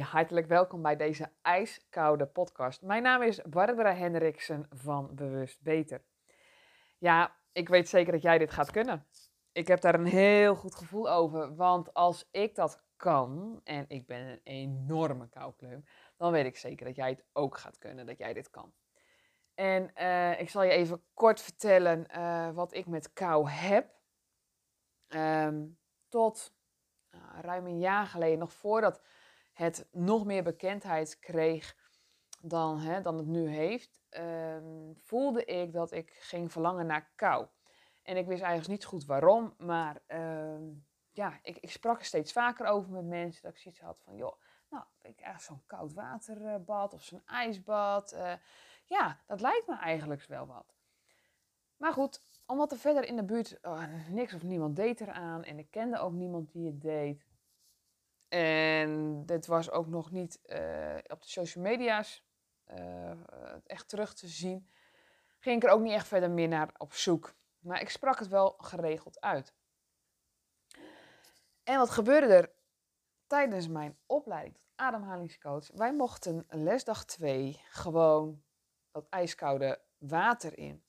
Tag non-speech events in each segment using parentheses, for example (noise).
Hartelijk welkom bij deze ijskoude podcast. Mijn naam is Barbara Hendriksen van Bewust Beter. Ja, ik weet zeker dat jij dit gaat kunnen. Ik heb daar een heel goed gevoel over, want als ik dat kan, en ik ben een enorme koukleum, dan weet ik zeker dat jij het ook gaat kunnen, dat jij dit kan. En eh, ik zal je even kort vertellen eh, wat ik met kou heb. Ehm, tot uh, ruim een jaar geleden, nog voordat het nog meer bekendheid kreeg dan, hè, dan het nu heeft, um, voelde ik dat ik ging verlangen naar kou. En ik wist eigenlijk niet goed waarom, maar uh, ja, ik, ik, sprak er steeds vaker over met mensen dat ik zoiets had van, joh, nou, ik echt zo'n koud waterbad of zo'n ijsbad. Uh, ja, dat lijkt me eigenlijk wel wat. Maar goed, omdat er verder in de buurt oh, niks of niemand deed eraan en ik kende ook niemand die het deed. En dit was ook nog niet uh, op de social media's uh, echt terug te zien. Ging ik er ook niet echt verder meer naar op zoek. Maar ik sprak het wel geregeld uit. En wat gebeurde er tijdens mijn opleiding tot ademhalingscoach? Wij mochten lesdag 2 gewoon dat ijskoude water in.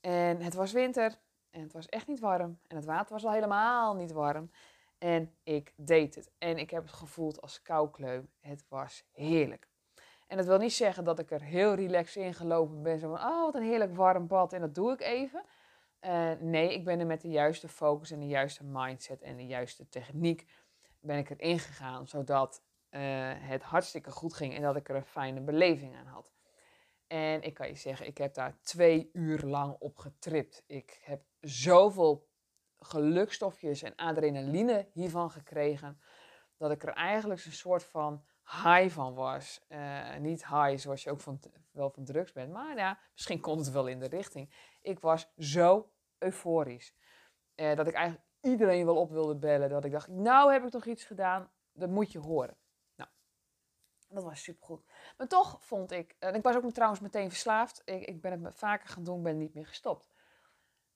En het was winter en het was echt niet warm. En het water was al helemaal niet warm. En ik deed het. En ik heb het gevoeld als koukleum. Het was heerlijk. En dat wil niet zeggen dat ik er heel relaxed in gelopen ben. Zo van, oh wat een heerlijk warm bad en dat doe ik even. Uh, nee, ik ben er met de juiste focus en de juiste mindset en de juiste techniek ben ik erin gegaan. Zodat uh, het hartstikke goed ging en dat ik er een fijne beleving aan had. En ik kan je zeggen, ik heb daar twee uur lang op getript. Ik heb zoveel gelukstofjes en adrenaline hiervan gekregen. Dat ik er eigenlijk een soort van high van was. Uh, niet high zoals je ook van, wel van drugs bent. Maar ja, misschien komt het wel in de richting. Ik was zo euforisch. Uh, dat ik eigenlijk iedereen wel op wilde bellen. Dat ik dacht, nou heb ik toch iets gedaan. Dat moet je horen. Nou, dat was supergoed. Maar toch vond ik... En ik was ook trouwens meteen verslaafd. Ik, ik ben het vaker gaan doen, ben niet meer gestopt.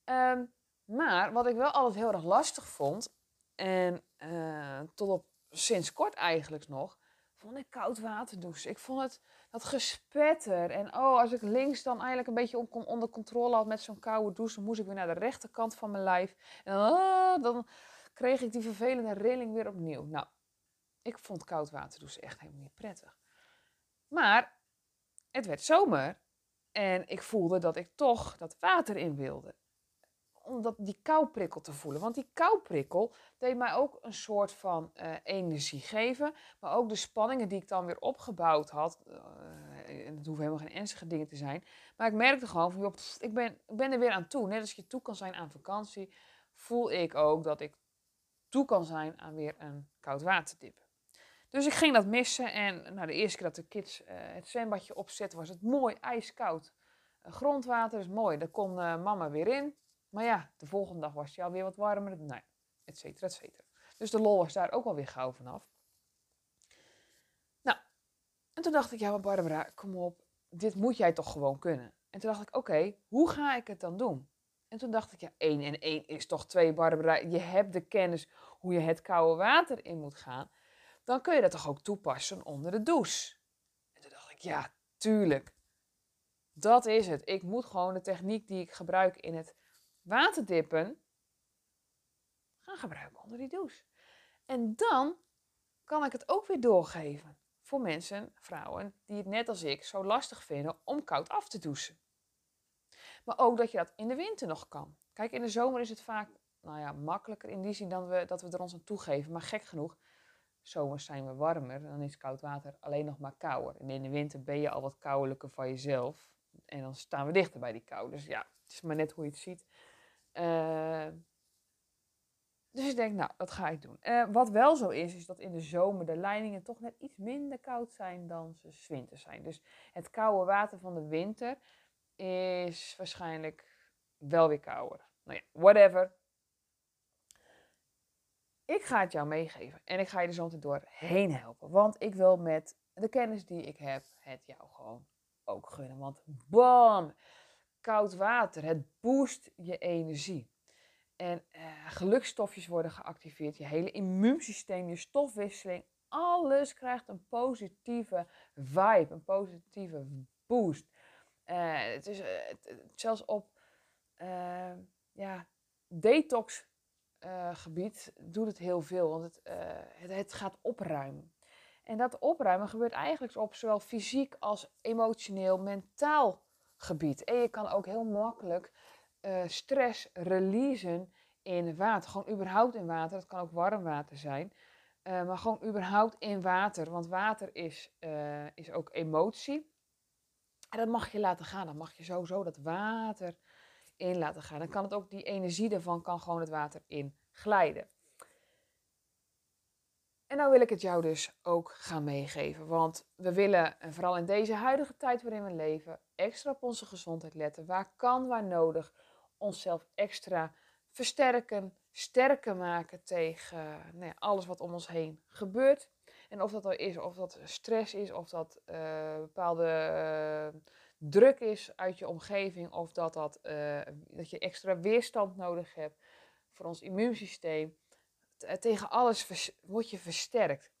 Um, maar wat ik wel altijd heel erg lastig vond, en uh, tot op sinds kort eigenlijk nog, vond ik koud water douchen. Ik vond het dat gespetter. En oh, als ik links dan eigenlijk een beetje onder controle had met zo'n koude douche, dan moest ik weer naar de rechterkant van mijn lijf. En dan, oh, dan kreeg ik die vervelende rilling weer opnieuw. Nou, ik vond koud water douchen echt helemaal niet prettig. Maar het werd zomer en ik voelde dat ik toch dat water in wilde om die kouprikkel te voelen. Want die kouprikkel deed mij ook een soort van uh, energie geven. Maar ook de spanningen die ik dan weer opgebouwd had. Uh, het hoeven helemaal geen ernstige dingen te zijn. Maar ik merkte gewoon van, joh, ik, ben, ik ben er weer aan toe. Net als je toe kan zijn aan vakantie, voel ik ook dat ik toe kan zijn aan weer een koud waterdip. Dus ik ging dat missen. En nou, de eerste keer dat de kids uh, het zwembadje opzetten, was het mooi ijskoud. grondwater is mooi. Daar kon mama weer in. Maar ja, de volgende dag was hij alweer wat warmer. Nee, et cetera, et cetera. Dus de lol was daar ook alweer gauw vanaf. Nou, en toen dacht ik, ja maar Barbara, kom op. Dit moet jij toch gewoon kunnen. En toen dacht ik, oké, hoe ga ik het dan doen? En toen dacht ik, ja, één en één is toch twee, Barbara. Je hebt de kennis hoe je het koude water in moet gaan. Dan kun je dat toch ook toepassen onder de douche? En toen dacht ik, ja, tuurlijk. Dat is het. Ik moet gewoon de techniek die ik gebruik in het waterdippen gaan gebruiken onder die douche. En dan kan ik het ook weer doorgeven voor mensen, vrouwen, die het net als ik zo lastig vinden om koud af te douchen. Maar ook dat je dat in de winter nog kan. Kijk, in de zomer is het vaak nou ja, makkelijker in die zin dan we, dat we er ons aan toegeven. Maar gek genoeg, zomers zijn we warmer, dan is koud water alleen nog maar kouder. En in de winter ben je al wat koudelijker van jezelf. En dan staan we dichter bij die kou. Dus ja, het is maar net hoe je het ziet. Uh, dus ik denk, nou, dat ga ik doen. Uh, wat wel zo is, is dat in de zomer de leidingen toch net iets minder koud zijn dan ze winter zijn. Dus het koude water van de winter is waarschijnlijk wel weer kouder. Nou ja, whatever. Ik ga het jou meegeven en ik ga je er zo doorheen helpen. Want ik wil met de kennis die ik heb het jou gewoon ook gunnen. Want bam, koud water. Het boost je energie. En uh, gelukstofjes worden geactiveerd. Je hele immuunsysteem, je stofwisseling, Alles krijgt een positieve vibe, een positieve boost. Uh, het is uh, zelfs op uh, ja, detox gebied doet het heel veel, want het, het, het, gaat opruimen. En dat opruimen gebeurt eigenlijk op zowel fysiek als emotioneel, mentaal gebied. En je kan ook heel makkelijk stress releasen in water. Gewoon überhaupt in water. Het kan ook warm water zijn. Uh, maar gewoon überhaupt in water. Want water is, uh, is ook emotie. En dat mag je laten gaan. Dan mag je sowieso dat water in laten gaan. Dan kan het ook, die energie ervan kan gewoon het water in glijden. En nou wil ik het jou dus ook gaan meegeven. Want we willen, en vooral in deze huidige tijd waarin we leven, extra op onze gezondheid letten. Waar kan, waar nodig, onszelf extra versterken, sterker maken tegen nou ja, alles wat om ons heen gebeurt. En of dat al is, of dat stress is, of dat uh, bepaalde uh, druk is uit je omgeving, of dat, dat, uh, dat je extra weerstand nodig hebt voor ons immuunsysteem. Tegen alles word je versterkt.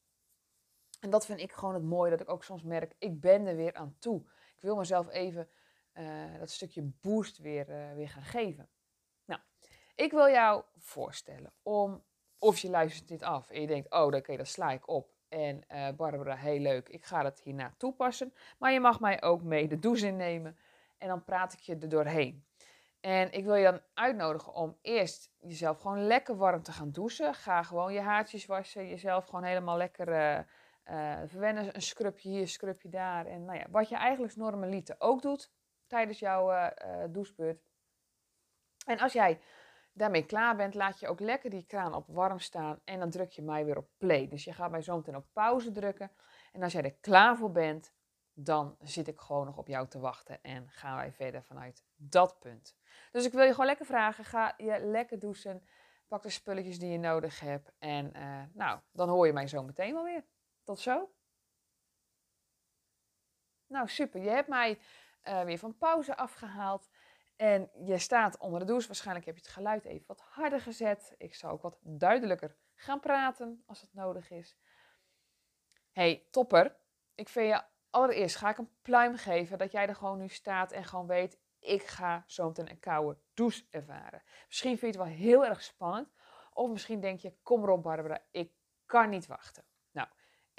En dat vind ik gewoon het mooie, dat ik ook soms merk, ik ben er weer aan toe. Ik wil mezelf even dat stukje boost weer, weer gaan geven. Ik wil jou voorstellen om, of je luistert dit af en je denkt, oh, oké, dat sla ik op. En uh, Barbara, heel leuk, ik ga dat hierna toepassen. Maar je mag mij ook mee de douche innemen en dan praat ik je er doorheen. En ik wil je dan uitnodigen om eerst jezelf gewoon lekker warm te gaan douchen. Ga gewoon je haartjes wassen, jezelf gewoon helemaal lekker uh, uh, verwennen. Een scrubje hier, scrubje daar. En nou ja, wat je eigenlijk normaliter ook doet tijdens jouw douchebeurt. En als jij daarmee klaar bent, laat je ook lekker die kraan op warm staan en dan druk je mij weer op play. Dus je gaat mij zo meteen op pauze drukken. En als jij er klaar voor bent, dan zit ik gewoon nog op jou te wachten en gaan wij verder vanuit dat punt. Dus ik wil je gewoon lekker vragen, ga je lekker douchen, pak de spulletjes die je nodig hebt en uh, nou, dan hoor je mij zo meteen wel weer. Tot zo. Nou, super. Je hebt mij uh, weer van pauze afgehaald. En je staat onder de douche. Waarschijnlijk heb je het geluid even wat harder gezet. Ik zou ook wat duidelijker gaan praten als het nodig is. hey, topper. Ik vind je allereerst ga ik een pluim geven dat jij er gewoon nu staat en gewoon weet, ik ga zo meteen een koude douche ervaren. Misschien vind je het wel heel erg spannend. Of misschien denk je, kom erop Barbara, ik kan niet wachten.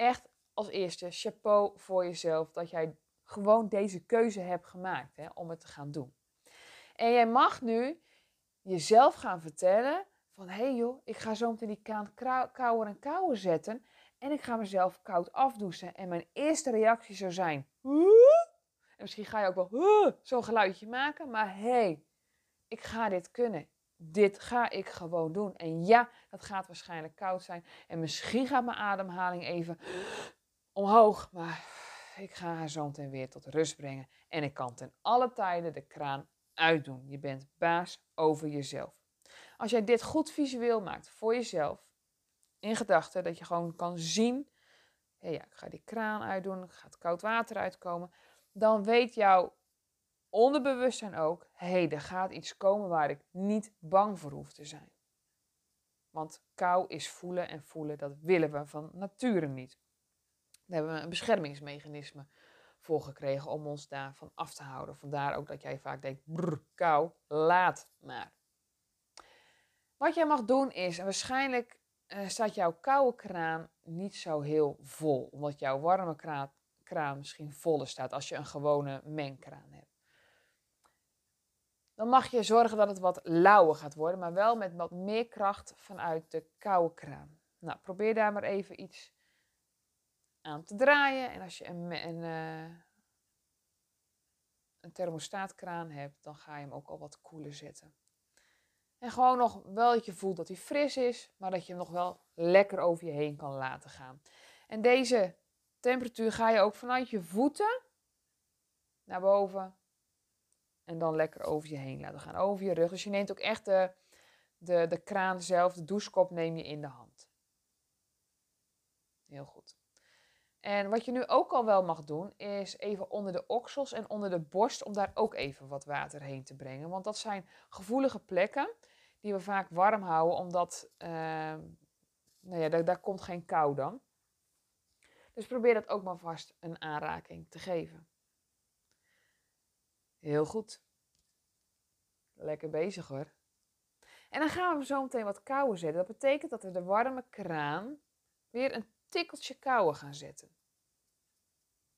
Echt als eerste chapeau voor jezelf dat jij gewoon deze keuze hebt gemaakt hè, om het te gaan doen. En jij mag nu jezelf gaan vertellen van hé hey joh, ik ga zo meteen die kraan kouder en kouder zetten en ik ga mezelf koud afdouchen. En mijn eerste reactie zou zijn, en misschien ga je ook wel zo'n geluidje maken, maar hé, hey, ik ga dit kunnen. Dit ga ik gewoon doen. En ja, dat gaat waarschijnlijk koud zijn. En misschien gaat mijn ademhaling even omhoog. Maar ik ga haar zo meteen weer tot rust brengen. En ik kan ten alle tijden de kraan uitdoen. Je bent baas over jezelf. Als jij dit goed visueel maakt voor jezelf, in gedachten, dat je gewoon kan zien, hey ja, ik ga die kraan uitdoen, gaat koud water uitkomen, dan weet jouw onderbewustzijn ook, hé, hey, er gaat iets komen waar ik niet bang voor hoef te zijn. Want kou is voelen en voelen, dat willen we van nature niet. Daar hebben we een beschermingsmechanisme voor gekregen om ons daarvan af te houden. Vandaar ook dat jij vaak denkt, brr, kou, laat maar. Wat jij mag doen is, en waarschijnlijk uh, staat jouw koude kraan niet zo heel vol, omdat jouw warme kraan, kraan misschien voller staat als je een gewone mengkraan hebt. Dan mag je zorgen dat het wat lauwer gaat worden, maar wel met wat meer kracht vanuit de koude kraan. Nou, probeer daar maar even iets aan te draaien. En als je een, een, uh, een thermostaatkraan hebt, dan ga je hem ook al wat koeler zetten. En gewoon nog wel dat je voelt dat hij fris is, maar dat je hem nog wel lekker over je heen kan laten gaan. En deze temperatuur ga je ook vanuit je voeten naar boven en dan lekker over je heen laten gaan, over je rug. Dus je neemt ook echt de, de, de kraan zelf, de douchekop neem je in de hand. Heel goed. En wat je nu ook al wel mag doen, is even onder de oksels en onder de borst om daar ook even wat water heen te brengen. Want dat zijn gevoelige plekken die we vaak warm houden, omdat uh, nou ja, daar, daar komt geen kou dan. Dus probeer dat ook maar vast een aanraking te geven. Heel goed. Lekker bezig hoor. En dan gaan we zo meteen wat kouwen zetten. Dat betekent dat we de warme kraan weer een tikkeltje kouwen gaan zetten.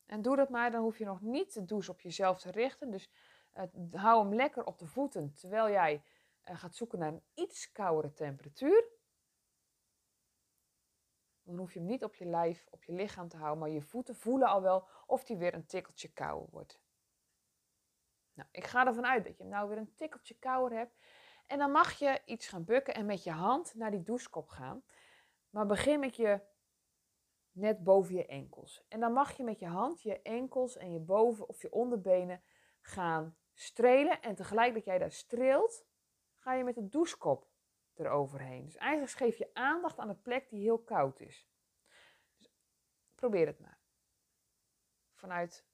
En doe dat maar, dan hoef je nog niet de douche op jezelf te richten. Dus uh, hou hem lekker op de voeten terwijl jij uh, gaat zoeken naar een iets koudere temperatuur. Dan hoef je hem niet op je lijf, op je lichaam te houden, maar je voeten voelen al wel of die weer een tikkeltje kouder wordt. Nou, ik ga ervan uit dat je hem nou weer een tikkeltje kouder hebt. En dan mag je iets gaan bukken en met je hand naar die douchekop gaan. Maar begin met je net boven je enkels. En dan mag je met je hand je enkels en je boven of je onderbenen gaan strelen. En tegelijk dat jij daar streelt, ga je met de douchekop eroverheen. Dus eigenlijk geef je aandacht aan de plek die heel koud is. Dus probeer het maar. Vanuit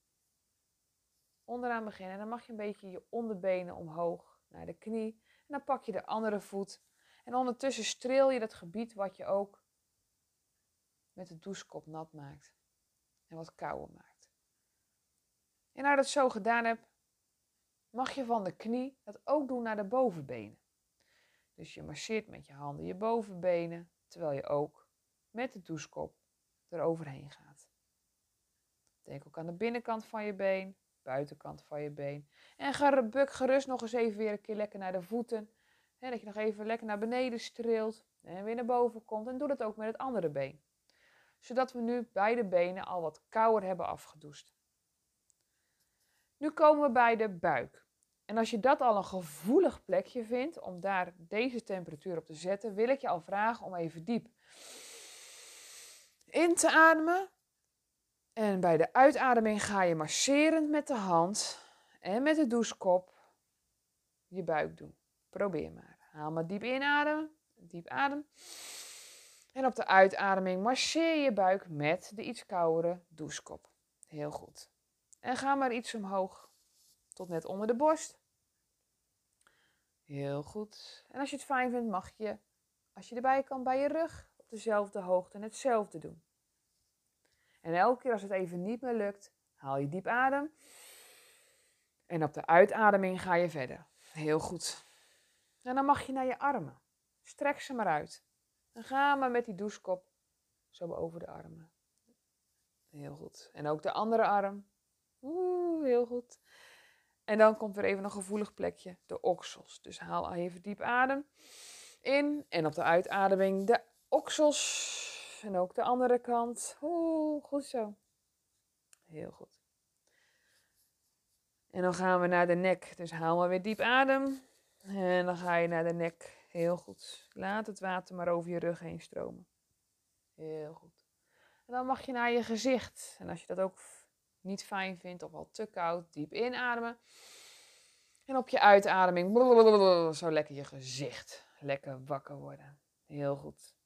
onderaan beginnen. En dan mag je een beetje je onderbenen omhoog naar de knie. En dan pak je de andere voet. En ondertussen streel je dat gebied wat je ook met de douchekop nat maakt. En wat kouder maakt. En nadat je dat zo gedaan hebt, mag je van de knie dat ook doen naar de bovenbenen. Dus je masseert met je handen je bovenbenen, terwijl je ook met de douchekop eroverheen gaat. Denk ook aan de binnenkant van je been, buitenkant van je been. En ga buk gerust nog eens even weer een keer lekker naar de voeten. Hè, dat je nog even lekker naar beneden streelt en weer naar boven komt. En doe dat ook met het andere been. Zodat we nu beide benen al wat kouder hebben afgedoest. Nu komen we bij de buik. En als je dat al een gevoelig plekje vindt om daar deze temperatuur op te zetten, wil ik je al vragen om even diep in te ademen. En bij de uitademing ga je masserend met de hand en met de douchekop je buik doen. Probeer maar. Haal maar diep inademen, diep adem. En op de uitademing masseer je buik met de iets koudere douchekop. Heel goed. En ga maar iets omhoog tot net onder de borst. Heel goed. En als je het fijn vindt, mag je, als je erbij kan, bij je rug op dezelfde hoogte hetzelfde doen. En elke keer als het even niet meer lukt, haal je diep adem. En op de uitademing ga je verder. Heel goed. En dan mag je naar je armen. Strek ze maar uit. En ga maar met die douchekop zo over de armen. Heel goed. En ook de andere arm. Oeh, heel goed. En dan komt er even een gevoelig plekje, de oksels. Dus haal even diep adem in en op de uitademing de oksels. En ook de andere kant. Goed zo. Heel goed. En dan gaan we naar de nek. Dus haal maar weer diep adem. En dan ga je naar de nek. Heel goed. Laat het water maar over je rug heen stromen. Heel goed. En dan mag je naar je gezicht. En als je dat ook niet fijn vindt of al te koud, diep inademen. En op je uitademing, zo lekker je gezicht lekker wakker worden. Heel goed.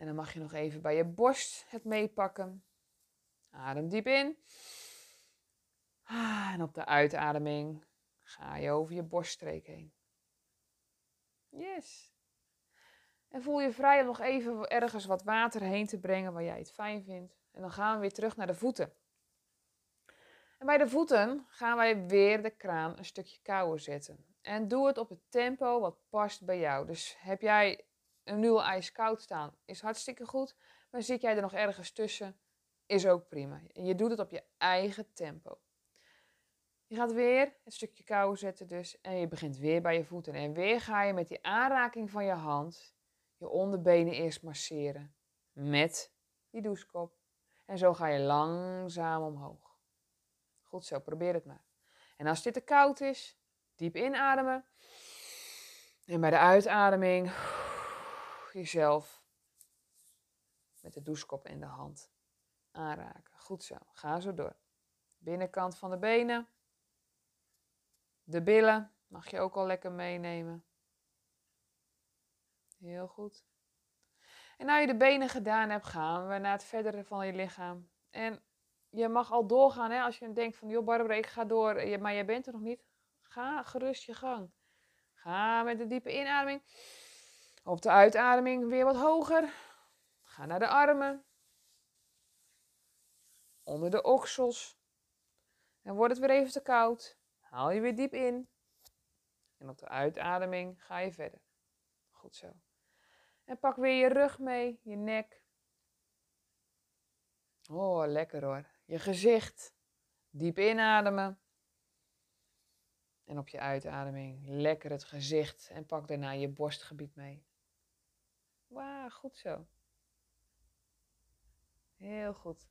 En dan mag je nog even bij je borst het meepakken. Adem diep in. Ah, en op de uitademing ga je over je borststreek heen. Yes. En voel je vrij om nog even ergens wat water heen te brengen waar jij het fijn vindt. En dan gaan we weer terug naar de voeten. En bij de voeten gaan wij weer de kraan een stukje kouder zetten. En doe het op het tempo wat past bij jou. Dus heb jij een nieuwe ijskoud staan, is hartstikke goed. Maar zit jij er nog ergens tussen, is ook prima. Je doet het op je eigen tempo. Je gaat weer een stukje kouder zetten dus. En je begint weer bij je voeten. En weer ga je met die aanraking van je hand je onderbenen eerst masseren. Met die douchekop. En zo ga je langzaam omhoog. Goed zo, probeer het maar. En als dit te koud is, diep inademen. En bij de uitademing jezelf met de douchekop in de hand aanraken. Goed zo, ga zo door. Binnenkant van de benen. De billen mag je ook al lekker meenemen. Heel goed. En nou je de benen gedaan hebt, gaan we naar het verdere van je lichaam. En je mag al doorgaan, hè, als je denkt van, joh Barbara, ik ga door, maar jij bent er nog niet. Ga gerust je gang. Ga met een diepe inademing. Op de uitademing weer wat hoger. Ga naar de armen. onder de oksels. En wordt het weer even te koud, haal je weer diep in. En op de uitademing ga je verder. Goed zo. En pak weer je rug mee, je nek. Oh, lekker hoor. Je gezicht. Diep inademen. En op je uitademing lekker het gezicht en pak daarna je borstgebied mee. Wauw, goed zo. Heel goed.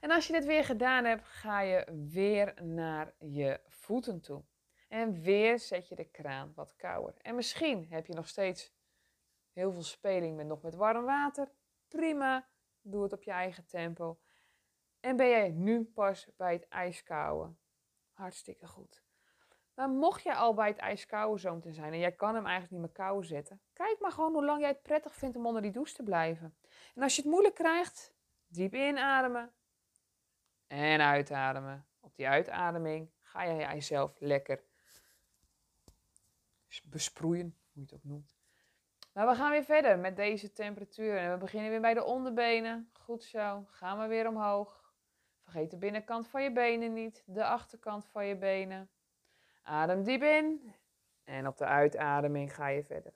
En als je dit weer gedaan hebt, ga je weer naar je voeten toe. En weer zet je de kraan wat kouder. En misschien heb je nog steeds heel veel speling met nog met warm water. Prima, doe het op je eigen tempo. En ben jij nu pas bij het ijskouwen? Hartstikke goed. Maar mocht jij al bij het ijskouwen zo te zijn en jij kan hem eigenlijk niet meer kou zetten, kijk maar gewoon hoe lang jij het prettig vindt om onder die douche te blijven. En als je het moeilijk krijgt, diep inademen en uitademen. Op die uitademing ga je jezelf lekker besproeien, hoe je het ook noemt. Maar we gaan weer verder met deze temperatuur. En we beginnen weer bij de onderbenen. Goed zo. Gaan we weer omhoog. Vergeet de binnenkant van je benen niet. De achterkant van je benen. Adem diep in. En op de uitademing ga je verder.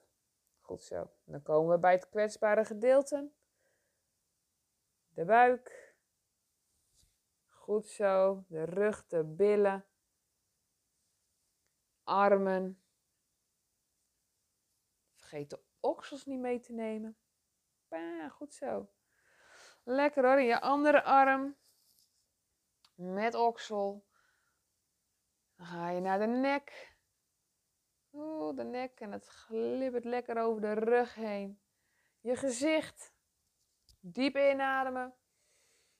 Goed zo. Dan komen we bij het kwetsbare gedeelte. De buik. Goed zo. De rug, de billen. Armen. Vergeet de oksels niet mee te nemen. Ja, goed zo. Lekker hoor. Je andere arm. Met oksel. Dan ga je naar de nek. Oeh, de nek en het glibbert lekker over de rug heen. Je gezicht. Diep inademen.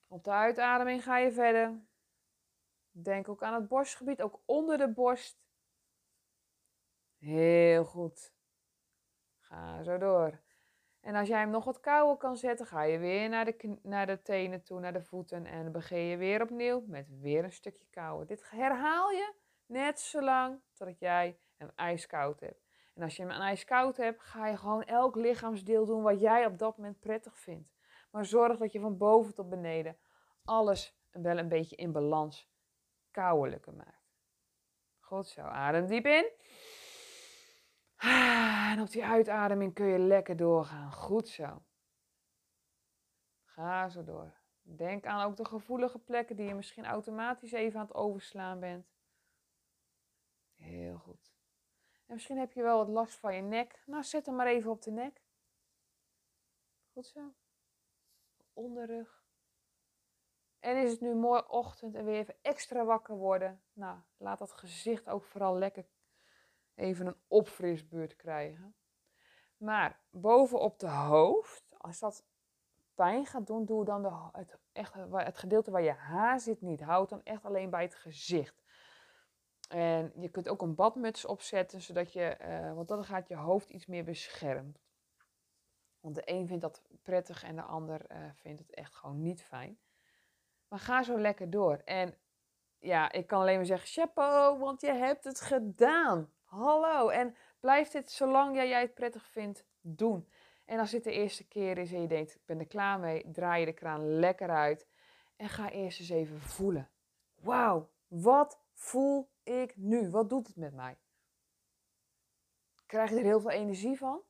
Op de uitademing ga je verder. Denk ook aan het borstgebied, ook onder de borst. Heel goed. Ga zo door. En als jij hem nog wat kouder kan zetten, ga je weer naar de, naar de tenen toe, naar de voeten. En begin je weer opnieuw met weer een stukje kouder. Dit herhaal je net zo lang totdat jij hem ijskoud hebt. En als je hem ijskoud hebt, ga je gewoon elk lichaamsdeel doen wat jij op dat moment prettig vindt. Maar zorg dat je van boven tot beneden alles wel een beetje in balans kouwelijker maakt. Goed zo, adem diep in. En op die uitademing kun je lekker doorgaan. Goed zo. Ga zo door. Denk aan ook de gevoelige plekken die je misschien automatisch even aan het overslaan bent. Heel goed. En misschien heb je wel wat last van je nek. Nou, zet hem maar even op de nek. Goed zo. Onderrug. En is het nu mooi ochtend en weer even extra wakker worden? Nou, laat dat gezicht ook vooral lekker even een opfrisbeurt krijgen. Maar bovenop de hoofd, als dat pijn gaat doen, doe dan de, het, echt, het gedeelte waar je haar zit niet. Houd dan echt alleen bij het gezicht. En je kunt ook een badmuts opzetten, zodat je, uh, want dan gaat je hoofd iets meer beschermd. Want de een vindt dat prettig en de ander uh, vindt het echt gewoon niet fijn. Maar ga zo lekker door. En ja, ik kan alleen maar zeggen, chapeau, want je hebt het gedaan. Hallo. En blijf dit zolang jij het prettig vindt doen. En als dit de eerste keer is en je denkt, ik ben er klaar mee, draai je de kraan lekker uit. En ga eerst eens even voelen. Wauw, wat voel ik nu? Wat doet het met mij? Krijg je er heel veel energie van?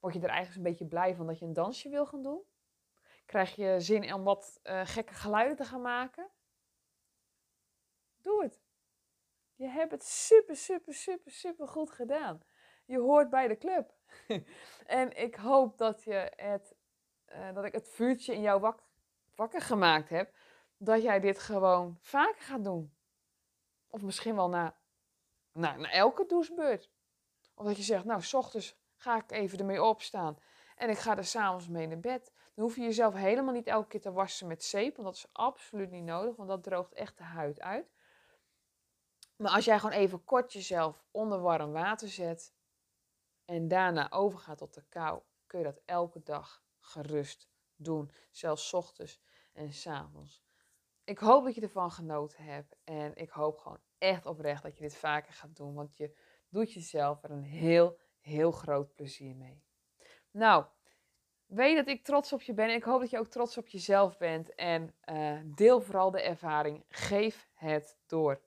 Word je er eigenlijk een beetje blij van dat je een dansje wil gaan doen? Krijg je zin om wat uh, gekke geluiden te gaan maken? Doe het. Je hebt het super, super, super, super goed gedaan. Je hoort bij de club. (laughs) en ik hoop dat, je het, uh, dat ik het vuurtje in jou wak wakker gemaakt heb. Dat jij dit gewoon vaker gaat doen. Of misschien wel na, na, na elke douchebeurt. Of dat je zegt, nou, s ochtends ga ik even ermee opstaan. En ik ga er s'avonds mee naar bed. Dan hoef je jezelf helemaal niet elke keer te wassen met zeep. Want dat is absoluut niet nodig. Want dat droogt echt de huid uit. Maar als jij gewoon even kort jezelf onder warm water zet. En daarna overgaat tot de kou. Kun je dat elke dag gerust doen. Zelfs ochtends en s'avonds. Ik hoop dat je ervan genoten hebt. En ik hoop gewoon echt oprecht dat je dit vaker gaat doen. Want je doet jezelf er een heel, heel groot plezier mee. Nou, weet dat ik trots op je ben. En ik hoop dat je ook trots op jezelf bent. En uh, deel vooral de ervaring. Geef het door.